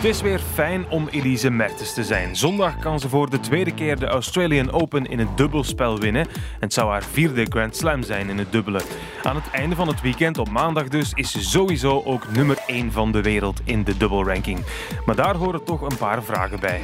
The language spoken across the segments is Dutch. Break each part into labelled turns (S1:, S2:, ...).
S1: Het is weer fijn om Elise Mertens te zijn. Zondag kan ze voor de tweede keer de Australian Open in het dubbelspel winnen. Het zou haar vierde Grand Slam zijn in het dubbele. Aan het einde van het weekend, op maandag dus, is ze sowieso ook nummer 1 van de wereld in de dubbelranking. Maar daar horen toch een paar vragen bij.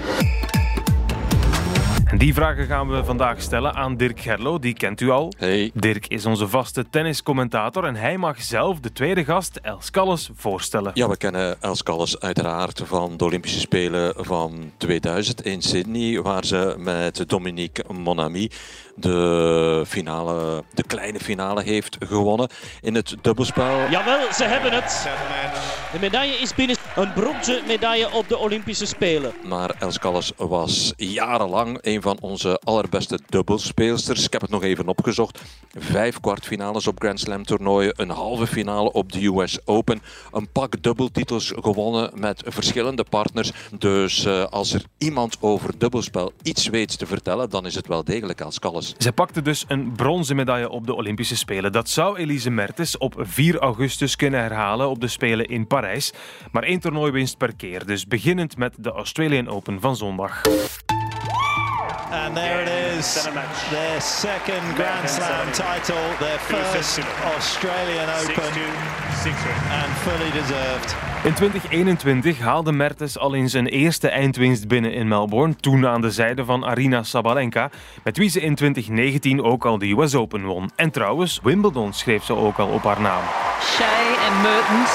S1: En die vragen gaan we vandaag stellen aan Dirk Gerlo, die kent u al.
S2: Hey.
S1: Dirk is onze vaste tenniscommentator en hij mag zelf de tweede gast, Els Calles, voorstellen.
S2: Ja, we kennen Els Calles uiteraard van de Olympische Spelen van 2000 in Sydney, waar ze met Dominique Monami de, finale, de kleine finale heeft gewonnen in het dubbelspel.
S3: Jawel, ze hebben het. De medaille is binnen. Een bronzen medaille op de Olympische Spelen.
S2: Maar Els Calles was jarenlang een van onze allerbeste dubbelspeelsters. Ik heb het nog even opgezocht. Vijf kwartfinales op Grand Slam toernooien, een halve finale op de US Open, een pak dubbeltitels gewonnen met verschillende partners. Dus uh, als er iemand over dubbelspel iets weet te vertellen, dan is het wel degelijk Els Calles.
S1: Zij pakte dus een bronzen medaille op de Olympische Spelen. Dat zou Elise Mertens op 4 augustus kunnen herhalen op de Spelen in Parijs. Maar één toernooiwinst per keer, dus beginnend met de Australian Open van zondag.
S4: And there it is, their second Grand Slam title, their first Australian Open, and fully deserved.
S1: In 2021 haalde Mertens al eens een eerste eindwinst binnen in Melbourne, toen aan de zijde van Arina Sabalenka, met wie ze in 2019 ook al de US Open won. En trouwens, Wimbledon schreef ze ook al op haar naam.
S5: Shea and Mertens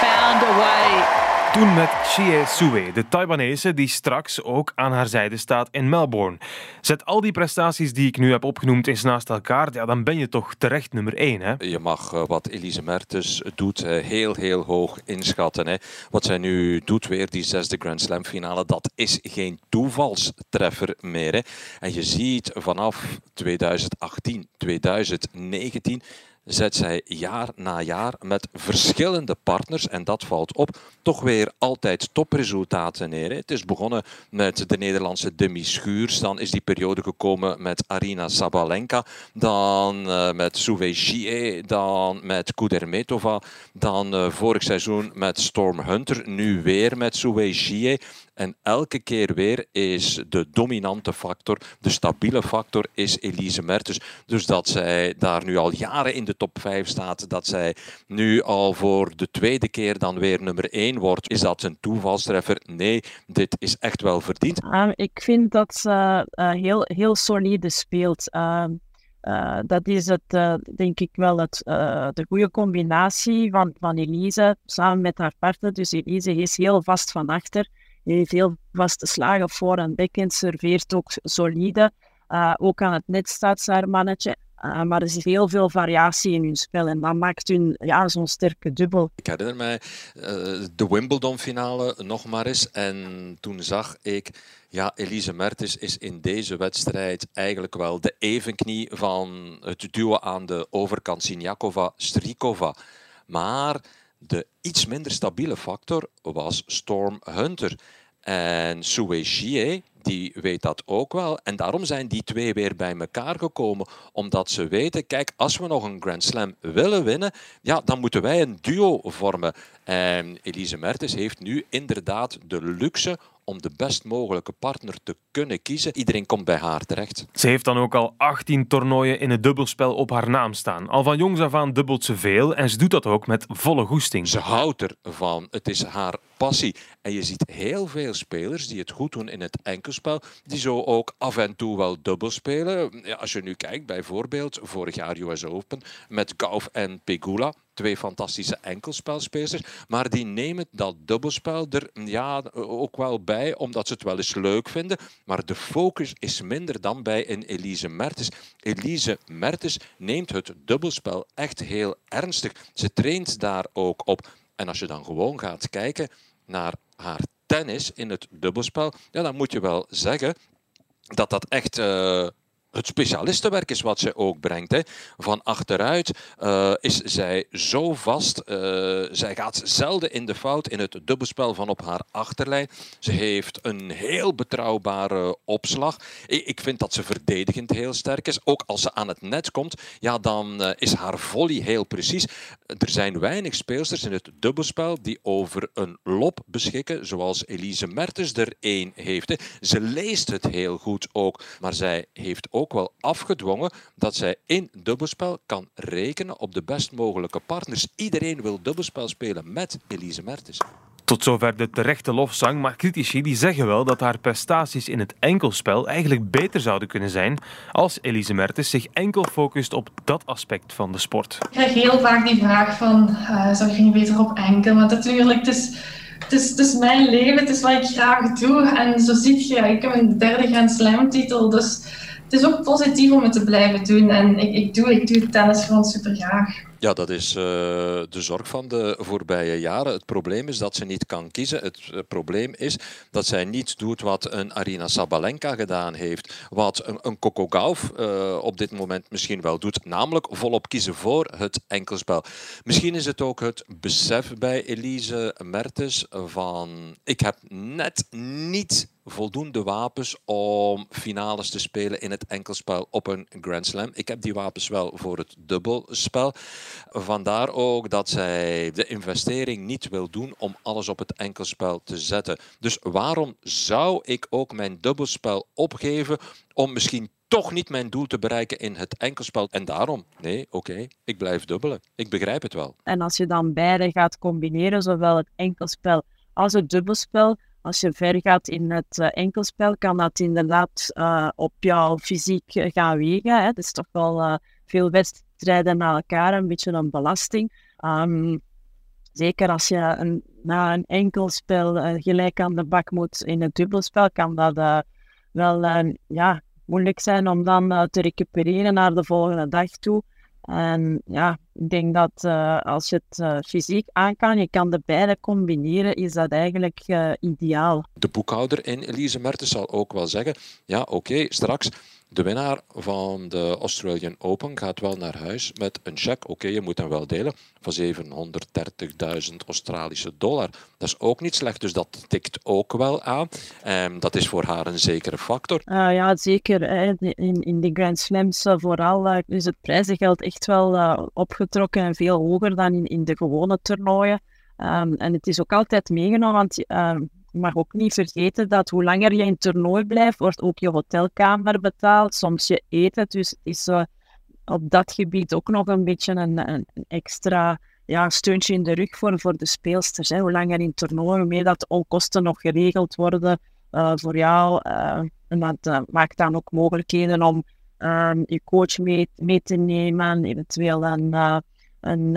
S5: found a way
S1: toen met Xie Sue, de Taiwanese die straks ook aan haar zijde staat in Melbourne. Zet al die prestaties die ik nu heb opgenoemd eens naast elkaar, ja, dan ben je toch terecht nummer 1. Hè?
S2: Je mag uh, wat Elise Mertens doet uh, heel, heel hoog inschatten. Hè. Wat zij nu doet, weer die zesde Grand Slam finale, dat is geen toevalstreffer meer. Hè. En je ziet vanaf 2018, 2019 zet zij jaar na jaar met verschillende partners, en dat valt op, toch weer altijd topresultaten neer. Het is begonnen met de Nederlandse Demi Schuurs, dan is die periode gekomen met Arina Sabalenka, dan uh, met Souve Jie, dan met Kudermetova, dan uh, vorig seizoen met Storm Hunter, nu weer met Souve Jie. En elke keer weer is de dominante factor, de stabiele factor, is Elise Mertens. Dus dat zij daar nu al jaren in de top 5 staat, dat zij nu al voor de tweede keer dan weer nummer 1 wordt, is dat een toevalstreffer? Nee, dit is echt wel verdiend.
S6: Uh, ik vind dat ze uh, heel, heel solide speelt. Uh, dat is het, uh, denk ik wel het, de goede combinatie van, van Elise samen met haar partner. Dus Elise is heel vast van achter heeft heel vaste slagen voor en backhand, serveert ook solide. Ook aan het net staat haar mannetje. Uh, maar er is heel veel variatie in hun spel en dat maakt hun ja, zo'n sterke dubbel.
S2: Ik herinner mij uh, de Wimbledon-finale nog maar eens. En toen zag ik, ja, Elise Mertens is in deze wedstrijd eigenlijk wel de evenknie van het duo aan de overkant Siniakova-Strikova. Maar de iets minder stabiele factor was Storm Hunter. En Sue die weet dat ook wel. En daarom zijn die twee weer bij elkaar gekomen. Omdat ze weten, kijk, als we nog een Grand Slam willen winnen, ja, dan moeten wij een duo vormen. En Elise Mertens heeft nu inderdaad de luxe om de best mogelijke partner te kunnen kiezen. Iedereen komt bij haar terecht.
S1: Ze heeft dan ook al 18 toernooien in het dubbelspel op haar naam staan. Al van jongs af aan dubbelt ze veel en ze doet dat ook met volle goesting.
S2: Ze houdt ervan. Het is haar En je ziet heel veel spelers die het goed doen in het enkelspel, die zo ook af en toe wel dubbel spelen. Ja, als je nu kijkt, bijvoorbeeld vorig jaar US Open met Gauff en Pegula twee fantastische enkelspelspelers. Maar die nemen dat dubbelspel er ja, ook wel bij, omdat ze het wel eens leuk vinden. Maar de focus is minder dan bij een Elise Mertens. Elise Mertens neemt het dubbelspel echt heel ernstig. Ze traint daar ook op. En als je dan gewoon gaat kijken naar haar tennis in het dubbelspel, ja, dan moet je wel zeggen dat dat echt uh, het specialistenwerk is wat zij ook brengt. Hè. Van achteruit uh, is zij zo vast. Uh, zij gaat zelden in de fout in het dubbelspel van op haar achterlijn. Ze heeft een heel betrouwbare opslag. Ik, vind dat ze verdedigend heel sterk is. Ook als ze aan het net komt, ja, dan is haar volley heel precies. Er zijn weinig speelsters in het dubbelspel die over een lop beschikken, zoals Elise Mertens er één heeft. Hè. Ze leest het heel goed ook, maar zij heeft ook wel afgedwongen dat zij in dubbelspel kan rekenen op de best mogelijke partners. Iedereen wil dubbelspel spelen met Elise Mertens.
S1: Tot zover de terechte lofzang, maar critici die zeggen wel dat haar prestaties in het enkelspel eigenlijk beter zouden kunnen zijn als Elise Mertens zich enkel focust op dat aspect van de sport.
S7: Ik krijg heel vaak die vraag van, uh, zou je niet beter op enkel? Want natuurlijk, het is, het, is, het is mijn leven, het is wat ik graag doe. En zo ziet je, ik heb een derde Grand Slam titel, dus is ook positief om het te blijven doen. En ik, ik, doe, ik doe tennis gewoon super graag.
S2: Ja, dat is uh, de zorg van de voorbije jaren. Het probleem is dat ze niet kan kiezen. Het uh, probleem is dat zij niet doet wat een Arina Sabalenka gedaan heeft. Wat een, een Coco Gauff uh, op dit moment misschien wel doet. Namelijk volop kiezen voor het enkelspel. Misschien is het ook het besef bij Elise Mertens van... Ik heb net niet voldoende wapens om finales te spelen in het enkelspel op een Grand Slam. Ik heb die wapens wel voor het dubbelspel. Vandaar ook dat zij de investering niet wil doen om alles op het enkelspel te zetten. Dus waarom zou ik ook mijn dubbelspel opgeven om misschien toch niet mijn doel te bereiken in het enkelspel. En daarom, nee, oké, ik blijf dubbelen. Ik begrijp het wel.
S6: En als je dan beide gaat combineren, zowel het enkelspel als het dubbelspel, als je ver gaat in het uh, enkelspel, kan dat inderdaad uh, op jouw fysiek gaan wegen. Het is toch wel veel wedstrijden na elkaar, een beetje een belasting. Um, zeker als je een, na een enkelspel gelijk aan de bak moet in het dubbelspel, kan dat wel ja, moeilijk zijn om dan te recupereren naar de volgende dag toe. En ja, ik denk dat uh, als je het uh, fysiek aan kan, je kan de beide combineren, is dat eigenlijk uh, ideaal.
S2: De boekhouder in Elise Mertens zal ook wel zeggen, ja oké, straks de winnaar van de Australian Open gaat wel naar huis met een cheque. Oké, je moet hem wel delen van 730.000 Australische dollar. Dat is ook niet slecht, dus dat tikt ook wel aan. Um, dat is voor haar een zekere factor.
S6: Uh, ja, zeker. In, in de Grand Slams uh, vooral uh, is het prijzengeld echt wel opgetrokken en veel hoger dan in, in de gewone toernooien. Um, en het is ook altijd meegenomen, want je mag ook niet vergeten dat hoe langer je in toernooi blijft, wordt ook je hotelkamer betaald, soms je eten. Dus het is op dat gebied ook nog een beetje een, een extra ja, steuntje in de rug voor, voor de speelsters. Hè. Hoe langer in toernooi, hoe meer dat de onkosten nog geregeld worden uh, voor jou. Uh, en dat maakt dan ook mogelijkheden om je coach mee, mee te nemen, eventueel een, een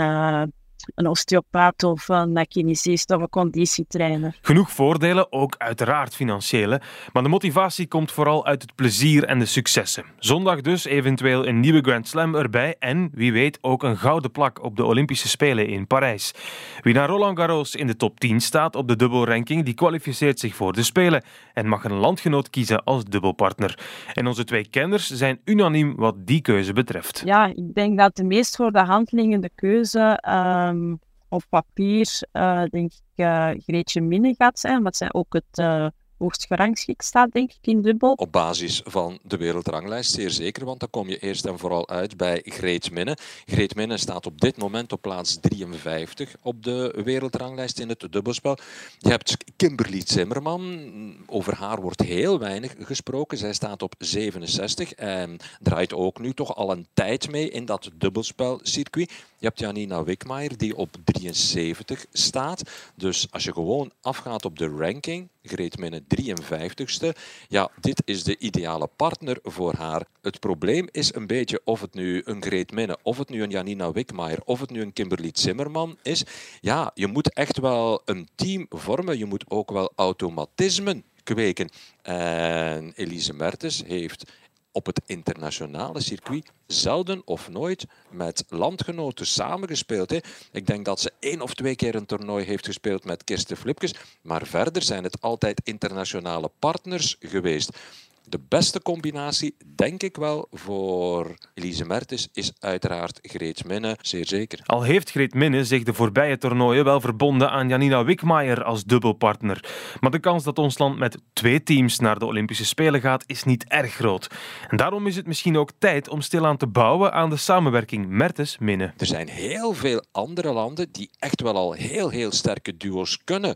S6: een osteopaat of een kinesist of een conditietrainer.
S1: Genoeg voordelen, ook uiteraard financiële. Maar de motivatie komt vooral uit het plezier en de successen. Zondag dus eventueel een nieuwe Grand Slam erbij en wie weet ook een gouden plak op de Olympische Spelen in Parijs. Wie naar Roland Garros in de top 10 staat op de dubbelranking, die kwalificeert zich voor de Spelen en mag een landgenoot kiezen als dubbelpartner. En onze twee kenners zijn unaniem wat die keuze betreft.
S6: Ja, ik denk dat de meest voor de hand liggende keuze um, op papier, uh, denk ik, uh, Greetje Minne gaat zijn, wat zij ook het uh, hoogst gerangschikt staat, denk ik, in dubbel.
S2: Op basis van de wereldranglijst, zeer zeker, want dan kom je eerst en vooral uit bij Greet Minne. Greet Minne staat op dit moment op plaats 53 op de wereldranglijst in het dubbelspel. Je hebt Kimberly Zimmerman, over haar wordt heel weinig gesproken. Zij staat op 67 en draait ook nu toch al een tijd mee in dat dubbelspelcircuit. Je hebt Janina Wikmaier die op 73 staat. Dus als je gewoon afgaat op de ranking, Minne 53ste. Ja, dit is de ideale partner voor haar. Het probleem is een beetje of het nu een Greet Minne, of het nu een Janina Wikmaier, of het nu een Kimberly Zimmerman is. Ja, je moet echt wel een team vormen. Je moet ook wel automatismen kweken. En Elise Mertens heeft op het internationale circuit zelden of nooit met landgenoten samengespeeld. Hè. Ik denk dat ze één of twee keer een toernooi heeft gespeeld met Kirsten Flipkes, maar verder zijn het altijd internationale partners geweest. De beste combinatie, denk ik wel, voor Elise Mertens is uiteraard Greet Minne, zeer zeker.
S1: Al heeft Greet Minne zich de voorbije toernooien wel verbonden aan Janina Wikmaier als dubbelpartner. Maar de kans dat ons land met twee teams naar de Olympische Spelen gaat, is niet erg groot. En daarom is het misschien ook tijd om stilaan te bouwen aan de samenwerking Mertens-Minne.
S2: Er zijn heel veel andere landen die echt wel al heel, heel sterke duo's kunnen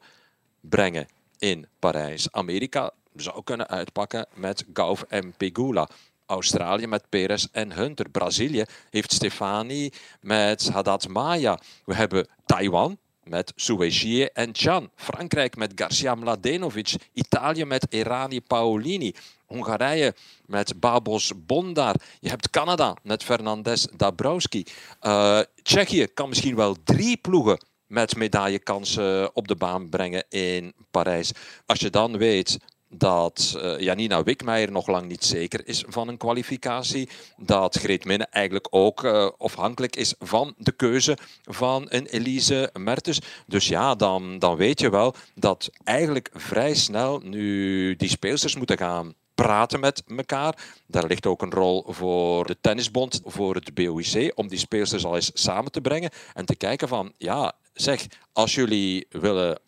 S2: brengen in Parijs. Amerika zou kunnen uitpakken met Gauff en Pegula. Australië met Perez en Hunter. Brazilië heeft Stefani met Haddad Maya. We hebben Taiwan met Suejie en Chan. Frankrijk met Garcia Mladenovic. Italië met Erani Paolini. Hongarije met Babos Bondar. Je hebt Canada met Fernandez Dabrowski. Uh, Tsjechië kan misschien wel drie ploegen met medaillekansen op de baan brengen in Parijs. Als je dan weet dat uh, Janina Wikmeijer nog lang niet zeker is van een kwalificatie. Dat Greet Minne eigenlijk ook uh, afhankelijk is van de keuze van een Elise Mertens. Dus ja, dan, dan weet je wel dat eigenlijk vrij snel nu die speelsters moeten gaan praten met elkaar. Daar ligt ook een rol voor de tennisbond, voor het BOIC, om die speelsters al eens samen te brengen en te kijken van, ja, zeg, als jullie willen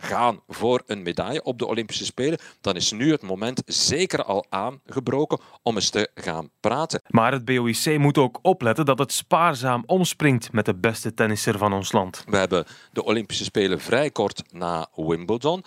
S2: gaan voor een medaille op de Olympische Spelen, dan is nu het moment zeker al aangebroken om eens te gaan praten.
S1: Maar het BOIC moet ook opletten dat het spaarzaam omspringt met de beste tennisser van ons land.
S2: We hebben de Olympische Spelen vrij kort na Wimbledon.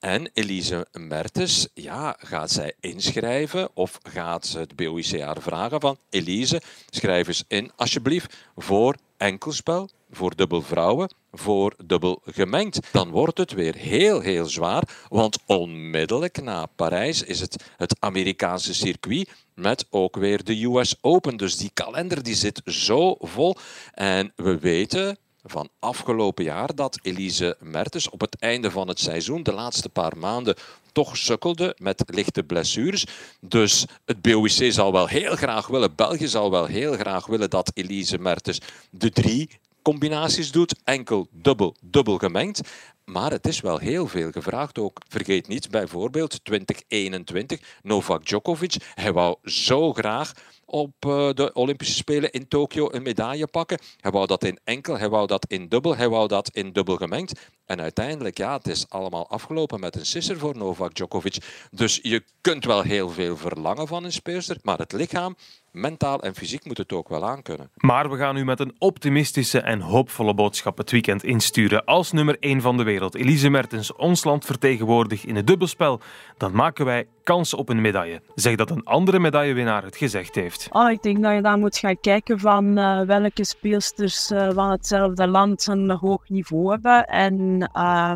S2: En Elise Mertens, ja, gaat zij inschrijven of gaat het BOIC haar vragen van Elise, schrijf eens in alsjeblieft voor enkelspel, voor dubbel vrouwen, voor dubbel gemengd. Dan wordt het weer heel, heel zwaar, want onmiddellijk na Parijs is het het Amerikaanse circuit met ook weer de US Open. Dus die kalender die zit zo vol. En we weten van afgelopen jaar dat Elise Mertens op het einde van het seizoen, de laatste paar maanden, toch sukkelde met lichte blessures. Dus het BOIC zal wel heel graag willen, België zal wel heel graag willen dat Elise Mertens de drie combinaties doet, enkel, dubbel, dubbel gemengd. Maar het is wel heel veel gevraagd ook. Vergeet niet, bijvoorbeeld 2021, Novak Djokovic. Hij wou zo graag op eh, de Olympische Spelen in Tokio een medaille pakken. Hij wou dat in enkel, hij wou dat in dubbel, hij wou dat in dubbel gemengd. En uiteindelijk, ja, het is allemaal afgelopen met een sisser voor Novak Djokovic. Dus je kunt wel heel veel verlangen van een speelster, maar het lichaam, mentaal en fysiek moet het ook wel aankunnen.
S1: Maar we gaan u met een optimistische en hoopvolle boodschap het weekend insturen. Als nummer 1 van de wereld Elise Mertens ons land vertegenwoordigt in het dubbelspel, dan maken wij kans op een medaille. Zeg dat een andere medaillewinnaar het gezegd heeft.
S6: Oh, ik denk dat je dan moet gaan kijken van uh, welke speelsters uh, van hetzelfde land een hoog niveau hebben. En uh,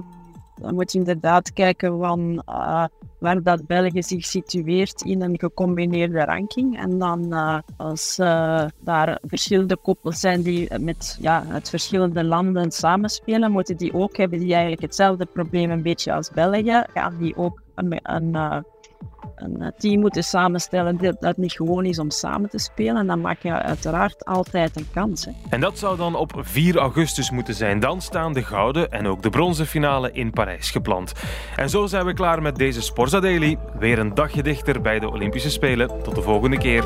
S6: dan moet je inderdaad kijken van waar dat België zich situeert in een gecombineerde ranking. En dan als daar verschillende koppels zijn die met ja, uit verschillende landen samenspelen, moeten die ook hebben die eigenlijk hetzelfde probleem een beetje als België, gaan die ook een, een een team moeten samenstellen dat, dat niet gewoon is om samen te spelen. En dan maak je uiteraard altijd een kans. Hè.
S1: En dat zou dan op 4 augustus moeten zijn. Dan staan de gouden en ook de bronzen finale in Parijs gepland. En zo zijn we klaar met deze Sporza Daily. Weer een dagje dichter bij de Olympische Spelen. Tot de volgende keer.